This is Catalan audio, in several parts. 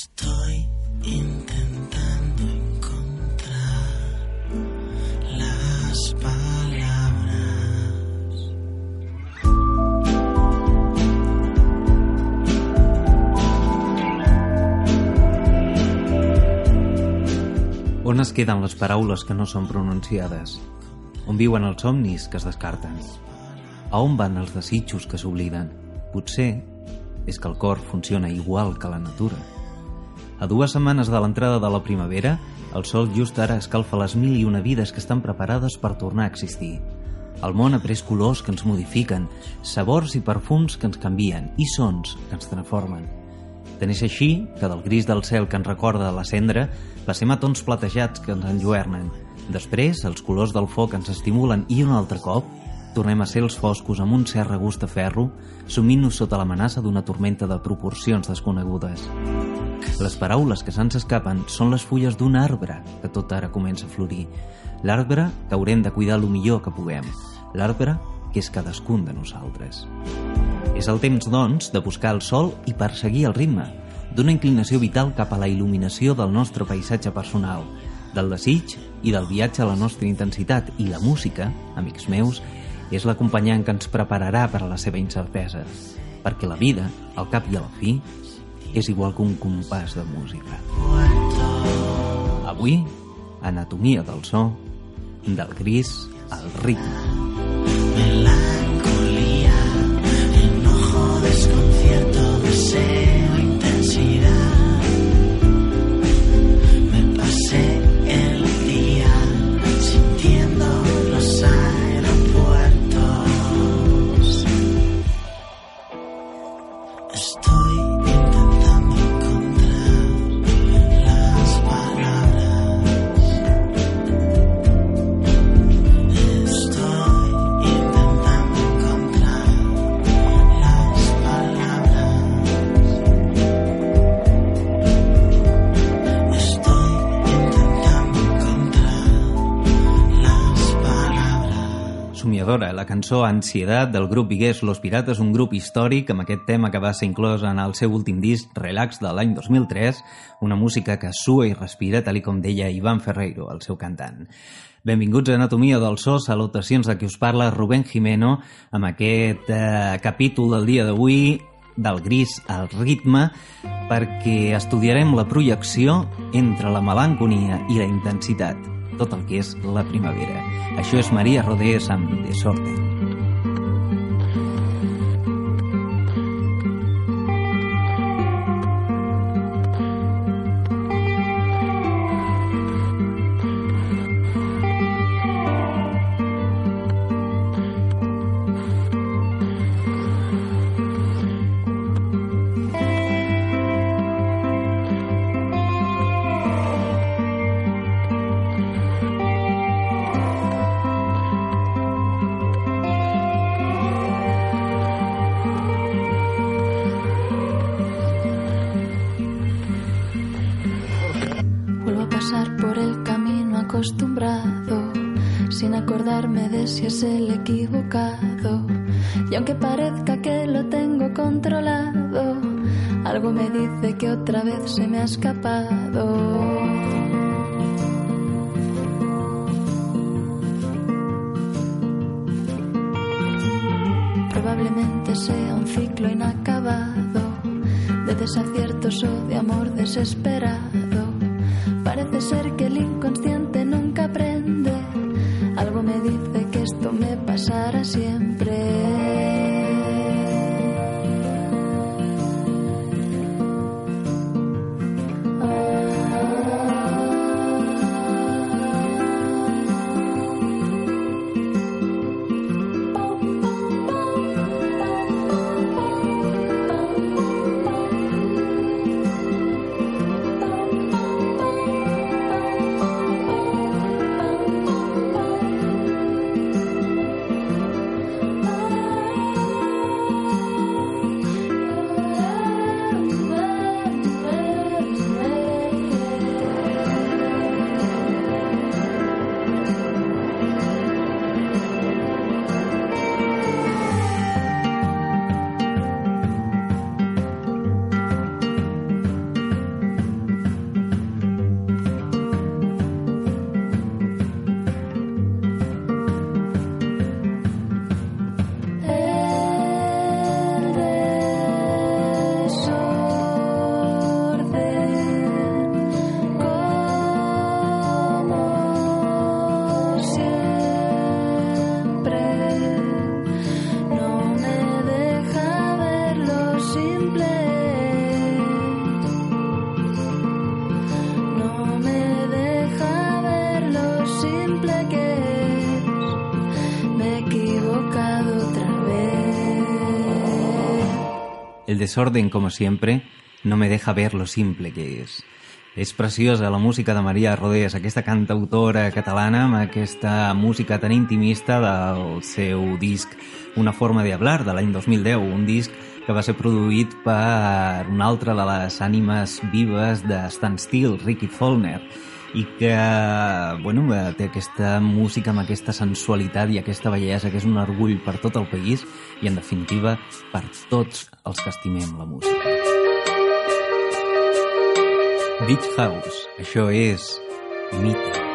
Estoy intentando encontrar las. On es queden les paraules que no són pronunciades? On viuen els somnis que es descarten? A on van els desitjos que s'obliden? Potser és que el cor funciona igual que la natura. A dues setmanes de l'entrada de la primavera, el sol just ara escalfa les mil i una vides que estan preparades per tornar a existir. El món ha pres colors que ens modifiquen, sabors i perfums que ens canvien i sons que ens transformen. Tant és així que del gris del cel que ens recorda la cendra passem a tons platejats que ens enlluernen. Després, els colors del foc ens estimulen i un altre cop tornem a ser els foscos amb un cert regust de ferro, sumint-nos sota l'amenaça d'una tormenta de proporcions desconegudes. Les paraules que se'ns escapen són les fulles d'un arbre que tot ara comença a florir. L'arbre que haurem de cuidar el millor que puguem. L'arbre que és cadascun de nosaltres. És el temps, doncs, de buscar el sol i perseguir el ritme, d'una inclinació vital cap a la il·luminació del nostre paisatge personal, del desig i del viatge a la nostra intensitat i la música, amics meus, és l'acompanyant que ens prepararà per a la seva incertesa, perquè la vida, al cap i a la fi, és igual que un compàs de música. Avui, anatomia del so, del gris al ritme. Melancolía, enojo, desconcierto, deseo, intensidad. Me pasé el día sintiendo los aeropuertos. Estoy cançó Ansiedat del grup Vigués Los Pirates, un grup històric amb aquest tema que va ser inclòs en el seu últim disc Relax de l'any 2003, una música que sua i respira, tal com deia Ivan Ferreiro, el seu cantant. Benvinguts a Anatomia del So, salutacions de qui us parla, Rubén Jimeno, amb aquest eh, capítol del dia d'avui del gris al ritme, perquè estudiarem la projecció entre la melanconia i la intensitat, tot el que és la primavera. Això és Maria Rodés amb Desorden. Inacabado de desaciertos o de amor desesperado. Parece ser que el inconsciente desorden, como siempre, no me deja ver lo simple que es. És preciosa la música de Maria Rodés, aquesta cantautora catalana amb aquesta música tan intimista del seu disc Una forma de hablar, de l'any 2010, un disc que va ser produït per una altra de les ànimes vives de Stan Still, Ricky Follner, i que bueno, eh, té aquesta música amb aquesta sensualitat i aquesta bellesa que és un orgull per tot el país i en definitiva per tots els que estimem la música. Beach House, això és mite.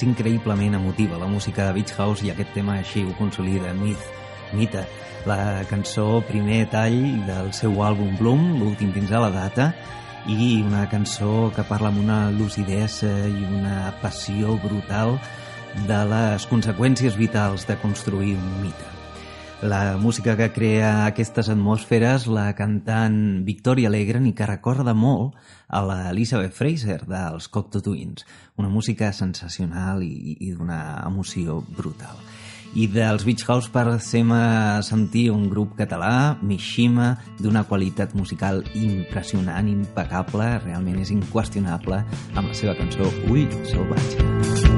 És increïblement emotiva la música de Beach House i aquest tema així ho consolida. Myth, Mita, la cançó primer tall del seu àlbum Bloom, l'últim fins a la data, i una cançó que parla amb una lucidesa i una passió brutal de les conseqüències vitals de construir un mite. La música que crea aquestes atmosferes, la cantant Victoria Alegren i que recorda molt a la Elizabeth Fraser dels Cocteau Twins. Una música sensacional i, i d'una emoció brutal. I dels Beach House passem a sentir un grup català, Mishima, d'una qualitat musical impressionant, impecable, realment és inqüestionable, amb la seva cançó Ull Salvatge. trenquen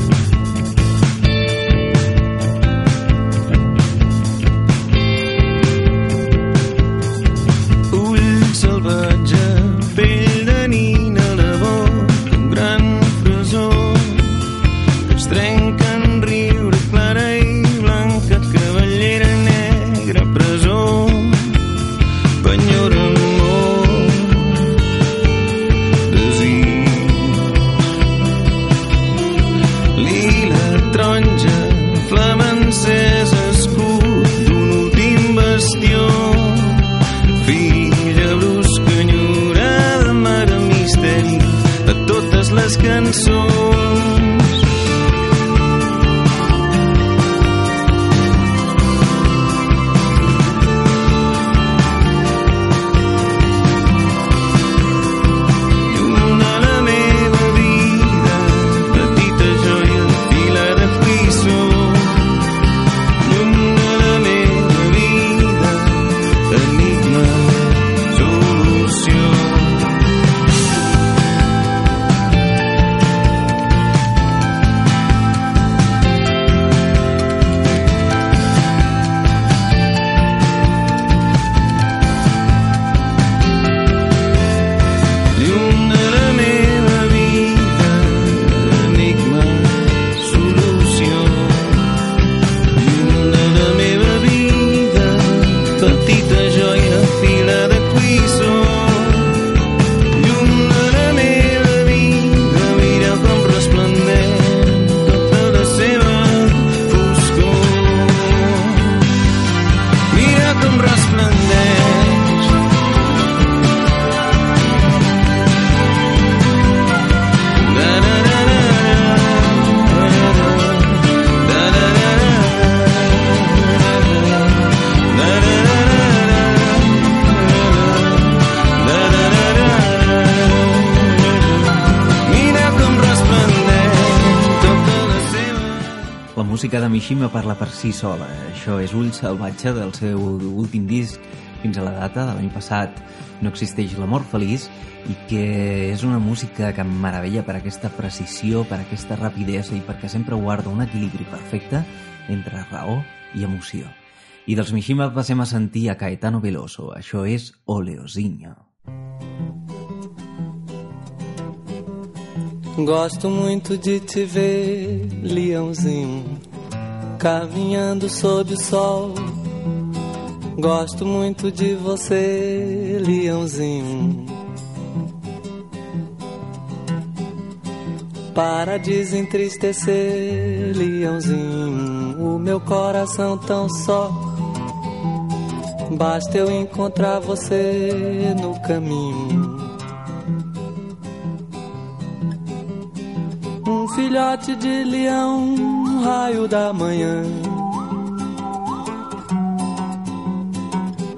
Mishima parla per si sola. Això és Ull salvatge del seu últim disc fins a la data de l'any passat. No existeix l'amor feliç i que és una música que em meravella per aquesta precisió, per aquesta rapidesa i perquè sempre guarda un equilibri perfecte entre raó i emoció. I dels Mishima passem a sentir a Caetano Veloso. Això és Oleozinho. Gosto muito de te ver, leãozinho, caminhando sob o sol. Gosto muito de você, leãozinho. Para desentristecer, leãozinho, o meu coração tão só. Basta eu encontrar você no caminho. Um filhote de leão, um raio da manhã.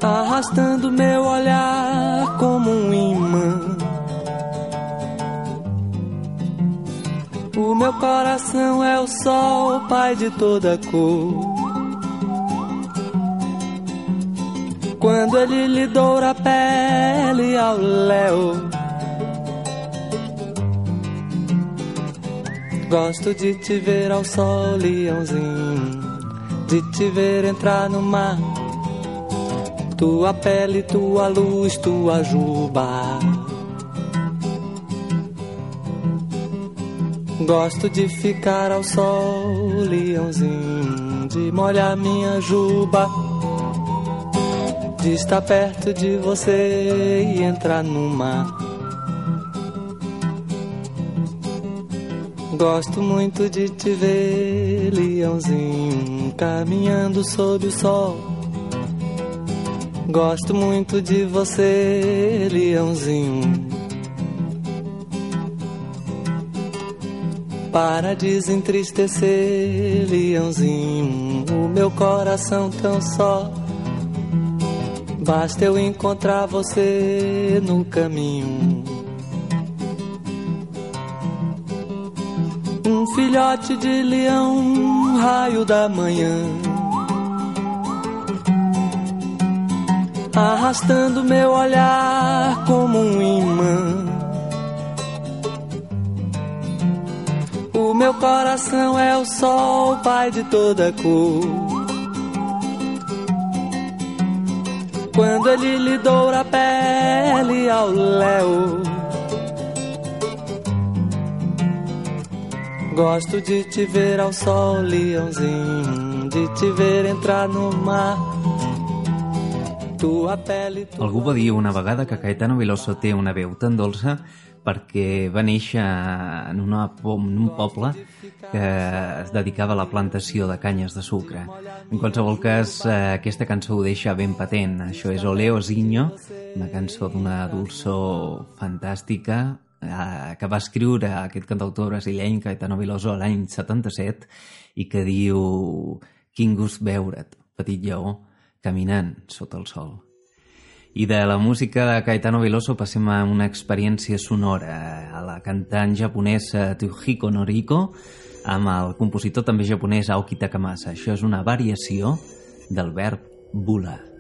Arrastando meu olhar como um imã. O meu coração é o sol, pai de toda cor. Quando ele lhe doura a pele ao léu. Gosto de te ver ao sol, leãozinho. De te ver entrar no mar. Tua pele, tua luz, tua juba. Gosto de ficar ao sol, leãozinho. De molhar minha juba. De estar perto de você e entrar no mar. Gosto muito de te ver, leãozinho, caminhando sob o sol. Gosto muito de você, leãozinho. Para desentristecer, leãozinho, o meu coração tão só. Basta eu encontrar você no caminho. Um filhote de leão, um raio da manhã. Arrastando meu olhar como um imã. O meu coração é o sol, pai de toda cor. Quando ele lhe doura a pele ao léu. Gosto de te ver ao sol, leãozinho, de te ver entrar no mar. Tua pele, tua Algú va dir una vegada que Caetano Veloso té una veu tan dolça perquè va néixer en, una, en un poble que es dedicava a la plantació de canyes de sucre. En qualsevol cas, eh, aquesta cançó ho deixa ben patent. Això és Oleo Zinho, una cançó d'una dolçor fantàstica eh, que va escriure aquest cantautor brasileny Caetano Veloso l'any 77 i que diu Quin gust veure't, petit lleó, caminant sota el sol. I de la música de Caetano Veloso passem a una experiència sonora a la cantant japonesa Tsuhiko Noriko amb el compositor també japonès Aoki Takamasa. Això és una variació del verb volar.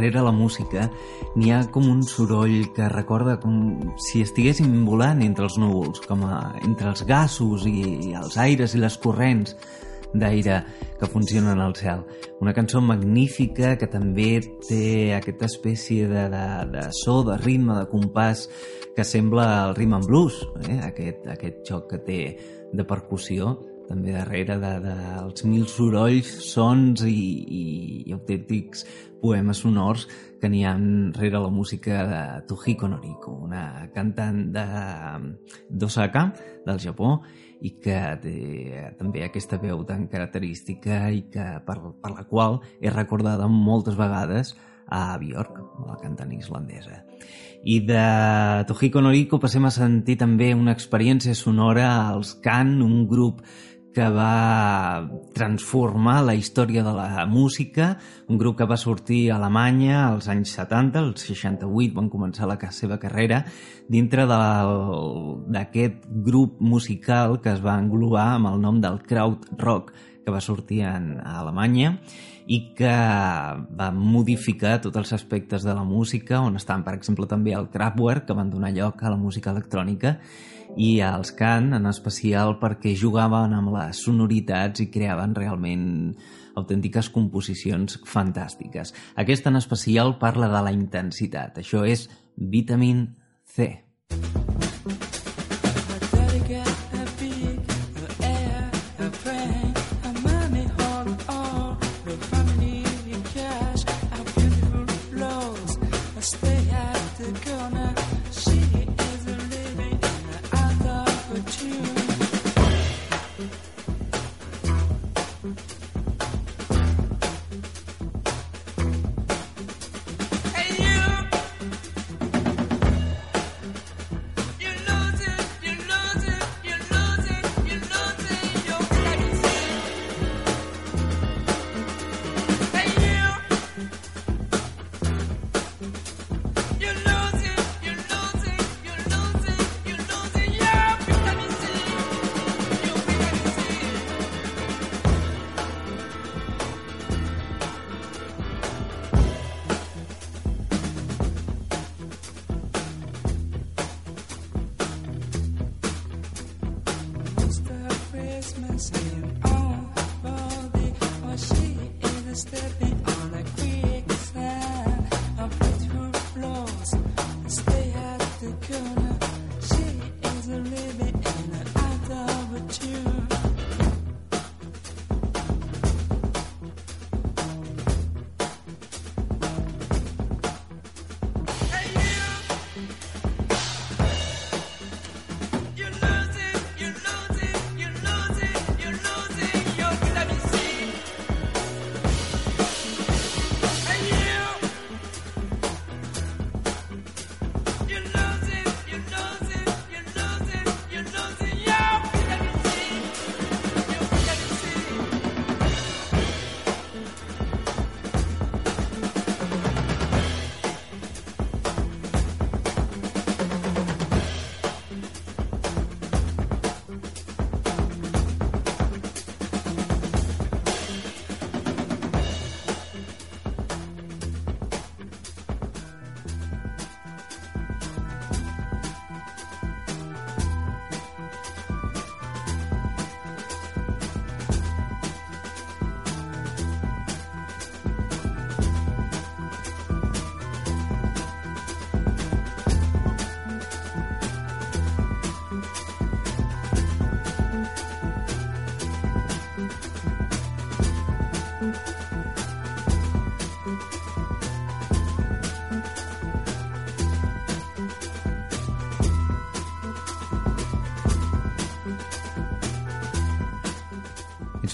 Rere la música n'hi ha com un soroll que recorda com si estiguéssim volant entre els núvols, com a, entre els gasos i els aires i les corrents d'aire que funcionen al cel. Una cançó magnífica que també té aquesta espècie de, de, de so, de ritme, de compàs que sembla el rhythm and blues, eh? aquest, aquest xoc que té de percussió també darrere dels de, dels mil sorolls, sons i, i, i autèntics poemes sonors que n'hi ha rere la música de Tohiko Noriko, una cantant de del Japó, i que té també aquesta veu tan característica i que per, per la qual és recordada moltes vegades a Björk, la cantant islandesa. I de Tohiko Noriko passem a sentir també una experiència sonora als Can, un grup que va transformar la història de la música, un grup que va sortir a Alemanya als anys 70, els 68 van començar la seva carrera, dintre d'aquest grup musical que es va englobar amb el nom del Kraut Rock, que va sortir en, a Alemanya i que va modificar tots els aspectes de la música, on estan, per exemple, també el Kraftwerk, que van donar lloc a la música electrònica, i els Can, en especial perquè jugaven amb les sonoritats i creaven realment autèntiques composicions fantàstiques. Aquesta en especial parla de la intensitat. Això és Vitamin C. Stay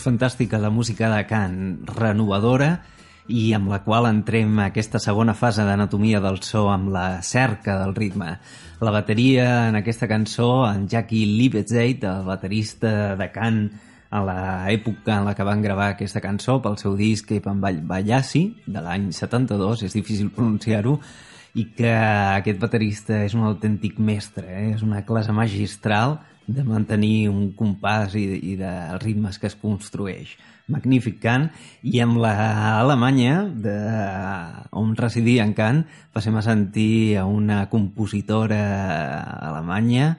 fantàstica la música de Can, renovadora i amb la qual entrem a aquesta segona fase d'anatomia del so amb la cerca del ritme. La bateria en aquesta cançó, en Jackie Liebezeit, el baterista de Can a l'època en la que van gravar aquesta cançó pel seu disc Epan Ballassi, de l'any 72, és difícil pronunciar-ho, i que aquest baterista és un autèntic mestre, eh? és una classe magistral de mantenir un compàs i, i dels ritmes que es construeix. Magnífic cant. i amb la Alemanya, de, on residia en Kant, passem a sentir a una compositora alemanya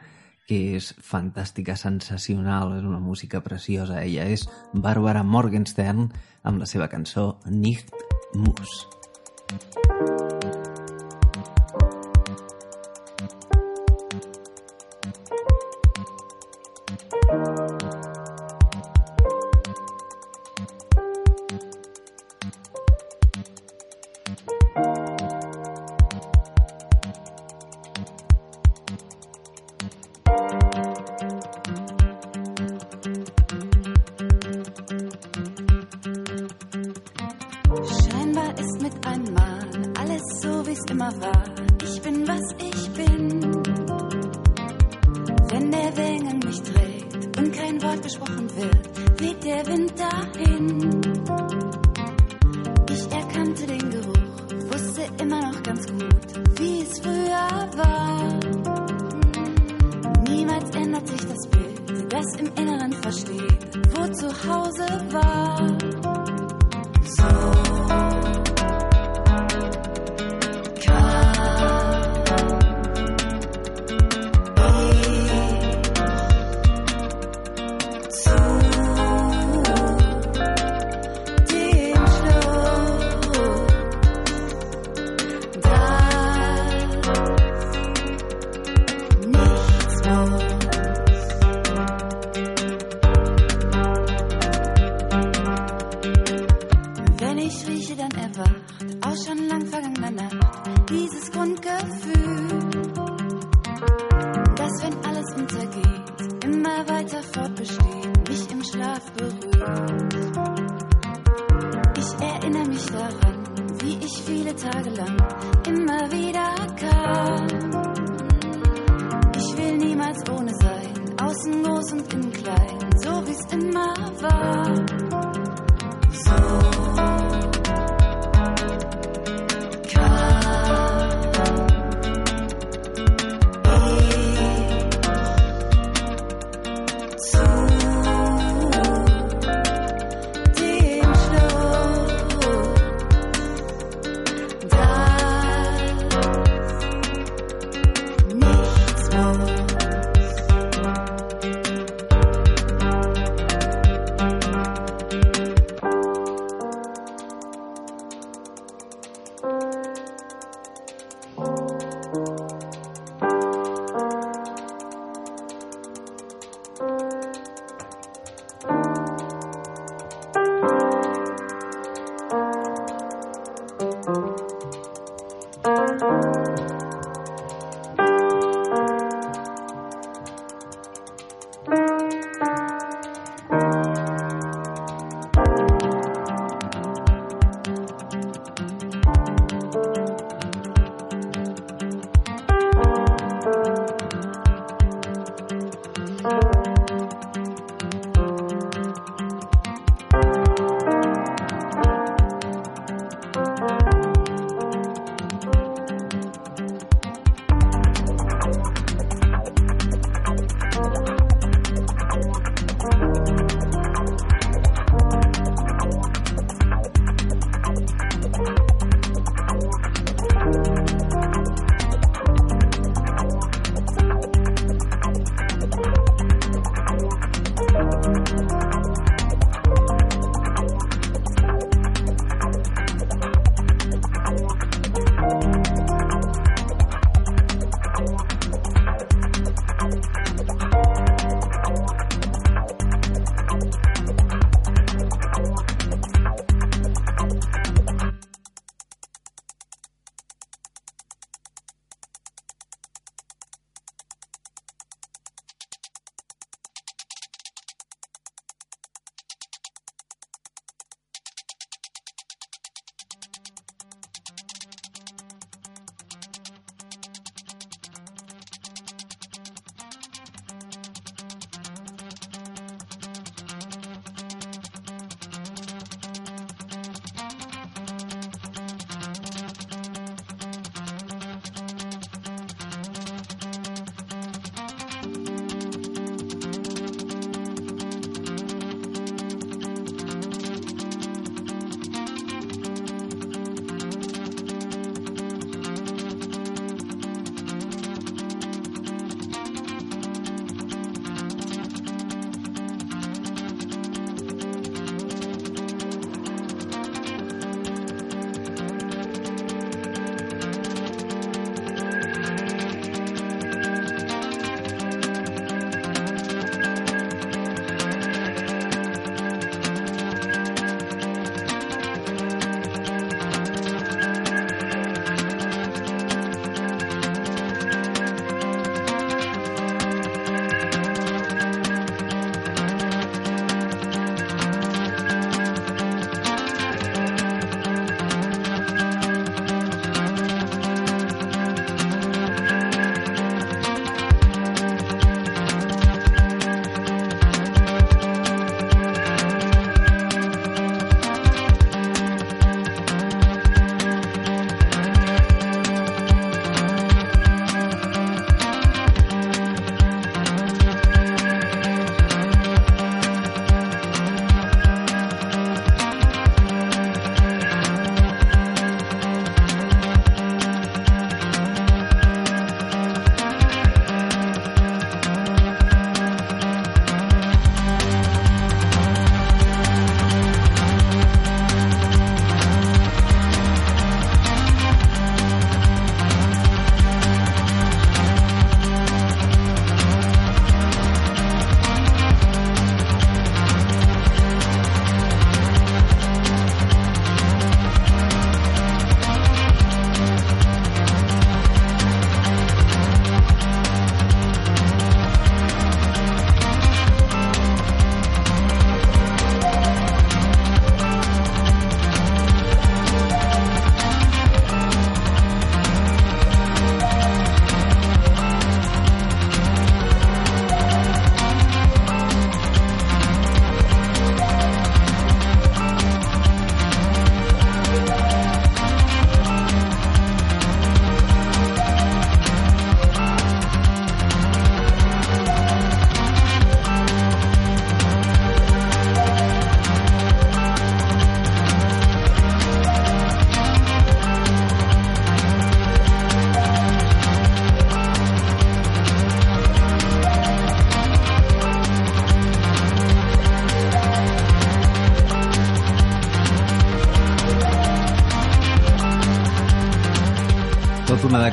que és fantàstica, sensacional, és una música preciosa. Ella és Bàrbara Morgenstern amb la seva cançó Nicht muss. thank you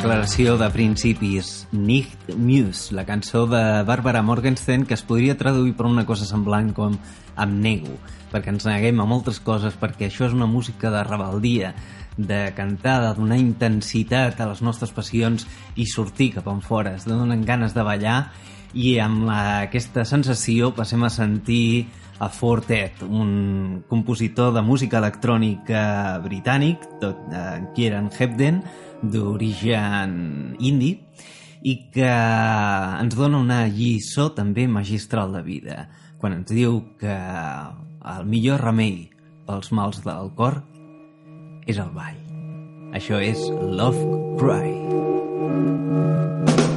declaració de principis. Nicht Muse, la cançó de Barbara Morgenstern, que es podria traduir per una cosa semblant com Em nego, perquè ens neguem a moltes coses, perquè això és una música de rebeldia, de cantar, de donar intensitat a les nostres passions i sortir cap en fora, es donen ganes de ballar i amb la, aquesta sensació passem a sentir a Fortet, un compositor de música electrònica britànic, tot, eh, Kieran Hebden, d'origen indi, i que ens dona una lliçó també magistral de vida, quan ens diu que el millor remei pels mals del cor és el ball. Això és Love Cry. Thank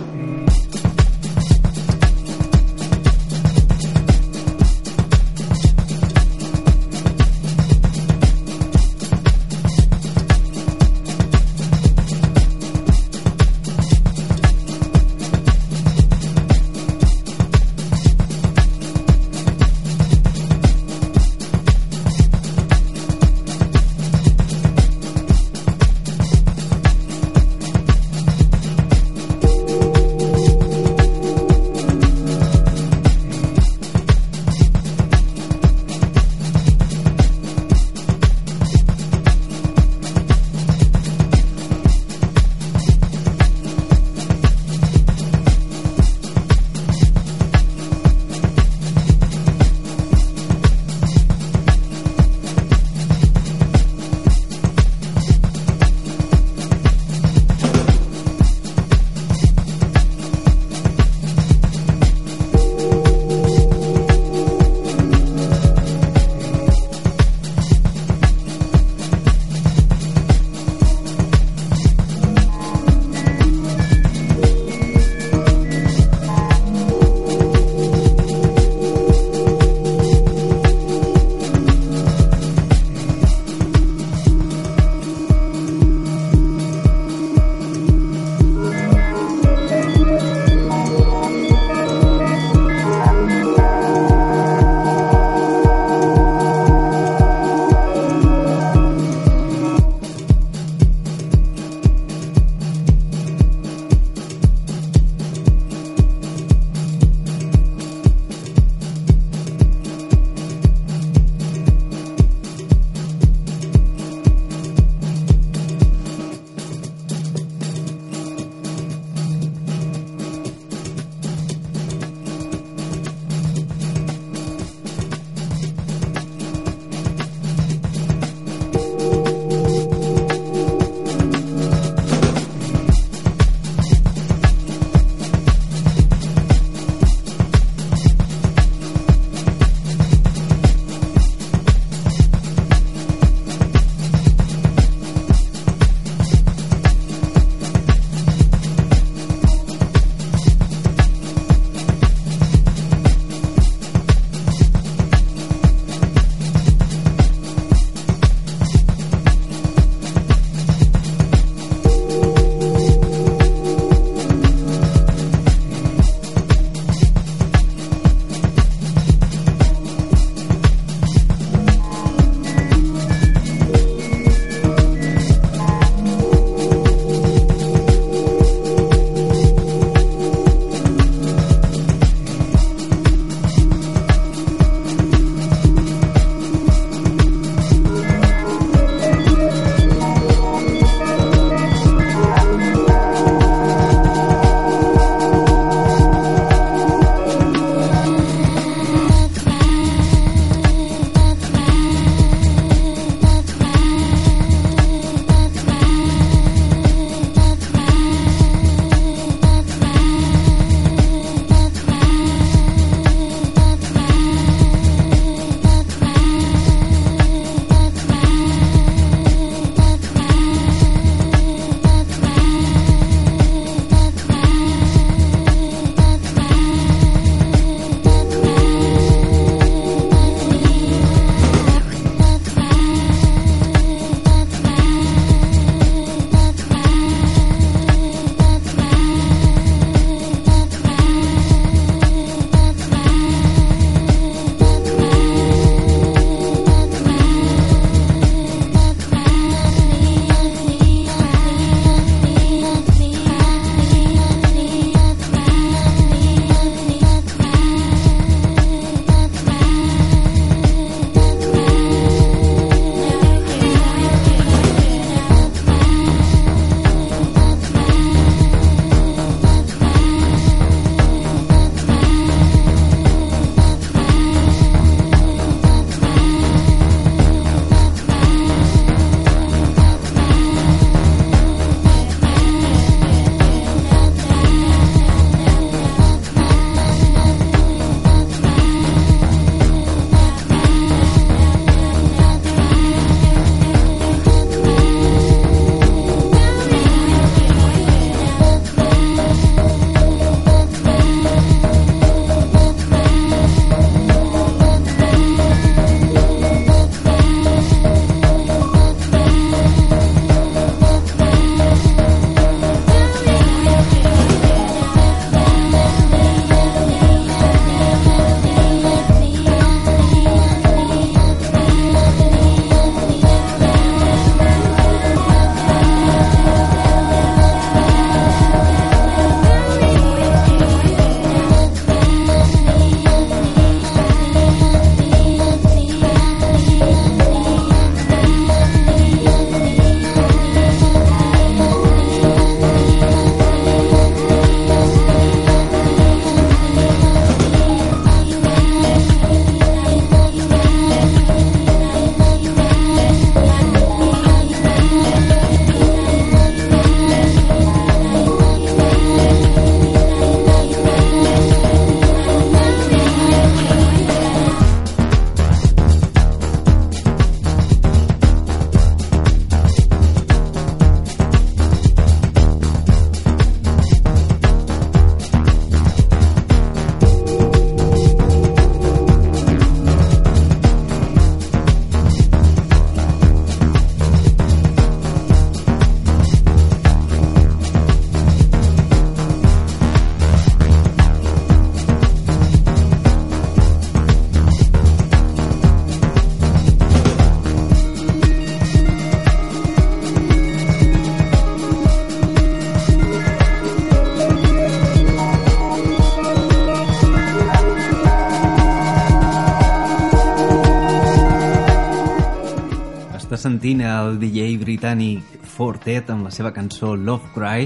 sentint el DJ britànic Fortet amb la seva cançó Love Cry,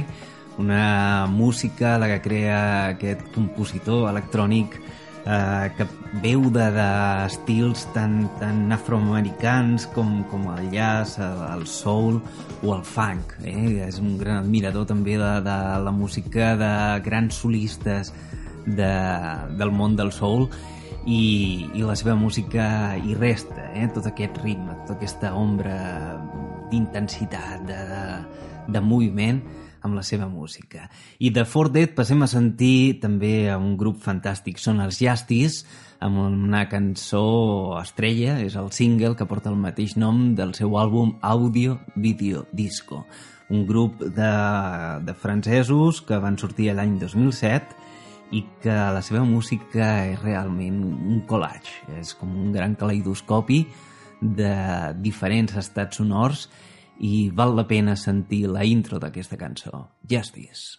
una música la que crea aquest compositor electrònic eh, que veu de, d'estils tan, tan afroamericans com, com el jazz, el, el soul o el funk. Eh? És un gran admirador també de, de la música de grans solistes de, del món del soul i, i la seva música hi resta, eh? tot aquest ritme, aquesta ombra d'intensitat, de, de, de moviment, amb la seva música. I de Fort Dead passem a sentir també a un grup fantàstic, són els Justice, amb una cançó estrella, és el single que porta el mateix nom del seu àlbum Audio Video Disco, un grup de, de francesos que van sortir l'any 2007 i que la seva música és realment un collage, és com un gran caleidoscopi de diferents estats sonors i val la pena sentir la intro d'aquesta cançó, Justice.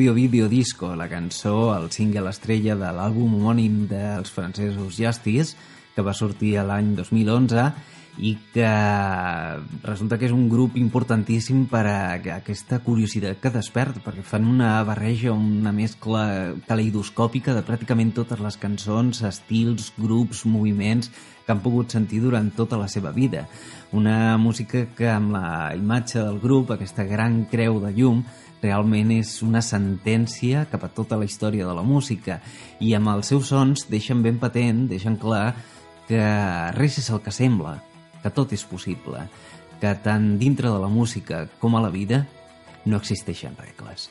Audio Video Disco, la cançó, el single estrella de l'àlbum homònim dels francesos Justice, que va sortir l'any 2011 i que resulta que és un grup importantíssim per a aquesta curiositat que desperta, perquè fan una barreja, una mescla caleidoscòpica de pràcticament totes les cançons, estils, grups, moviments que han pogut sentir durant tota la seva vida. Una música que amb la imatge del grup, aquesta gran creu de llum, realment és una sentència cap a tota la història de la música i amb els seus sons deixen ben patent, deixen clar que res és el que sembla, que tot és possible, que tant dintre de la música com a la vida no existeixen regles.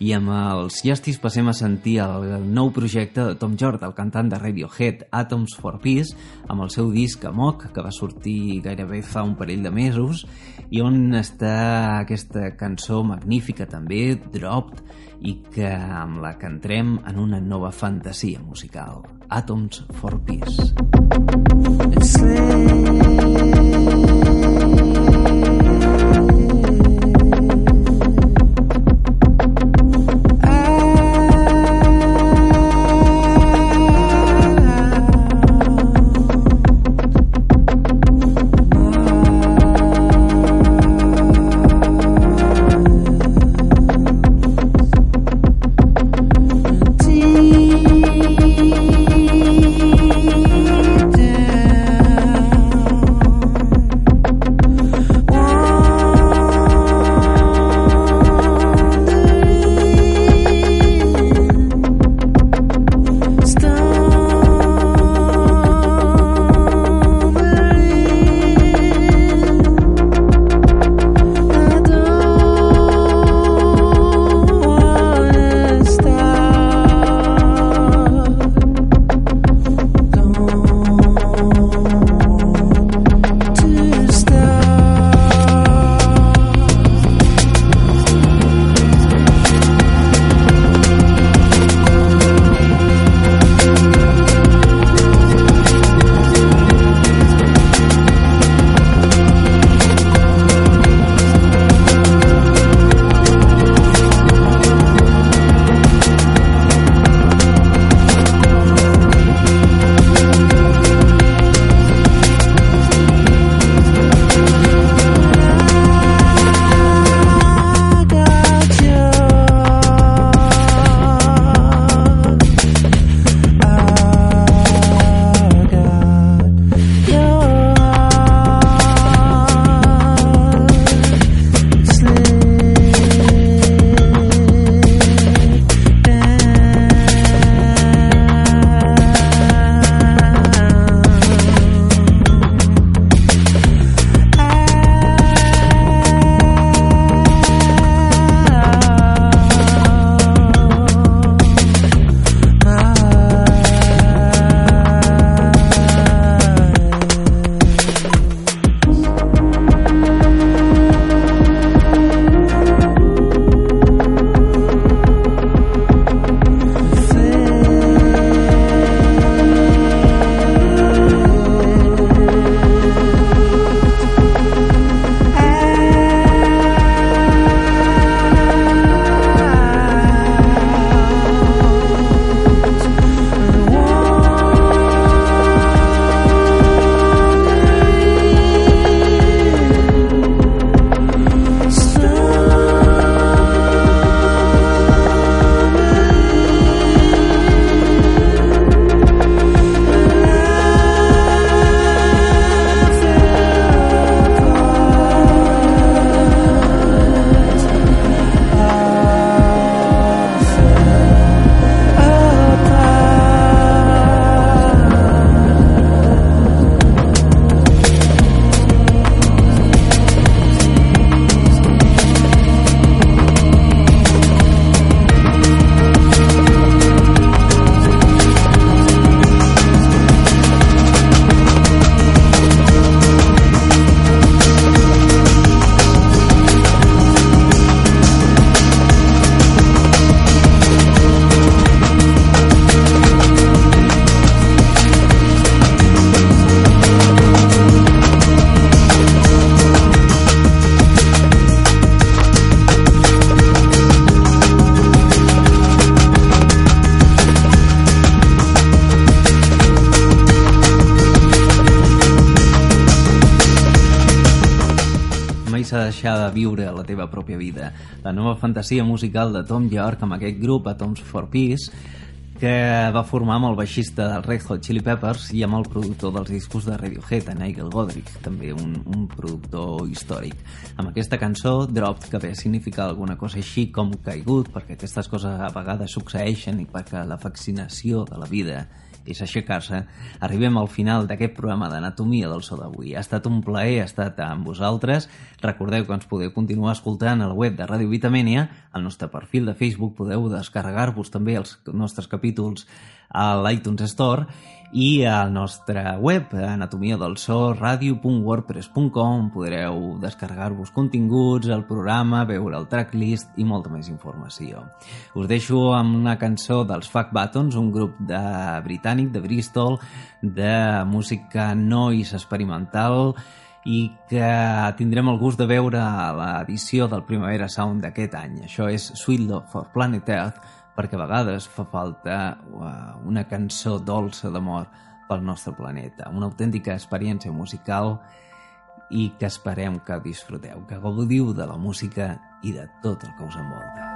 I amb els Justice passem a sentir el nou projecte de Tom Jordan, el cantant de Radiohead, Atoms for Peace, amb el seu disc Amok, que va sortir gairebé fa un parell de mesos, i on està aquesta cançó magnífica també, Dropped, i que amb la que entrem en una nova fantasia musical, Atoms for Peace. Deep Fantasia musical de Tom York amb aquest grup, Atoms for Peace, que va formar amb el baixista del Red Hot Chili Peppers i amb el productor dels discos de Radiohead, Nigel Godrich, també un, un productor històric. Amb aquesta cançó, Dropped, que ve a significar alguna cosa així com caigut, perquè aquestes coses a vegades succeeixen i perquè la vaccinació de la vida és aixecar-se, arribem al final d'aquest programa d'Anatomia del So d'avui. Ha estat un plaer estar amb vosaltres. Recordeu que ens podeu continuar escoltant a la web de Ràdio Vitamènia, al nostre perfil de Facebook podeu descarregar-vos també els nostres capítols a l'iTunes Store i al nostre web, anatomia del so, radio.wordpress.com, podreu descarregar-vos continguts, el programa, veure el tracklist i molta més informació. Us deixo amb una cançó dels Fuck Buttons, un grup de britànic de Bristol de música noise experimental i que tindrem el gust de veure l'edició del Primavera Sound d'aquest any. Això és Sweet Love for Planet Earth, perquè a vegades fa falta uh, una cançó dolça d'amor pel nostre planeta, una autèntica experiència musical i que esperem que disfruteu, que gaudiu de la música i de tot el que us envolta.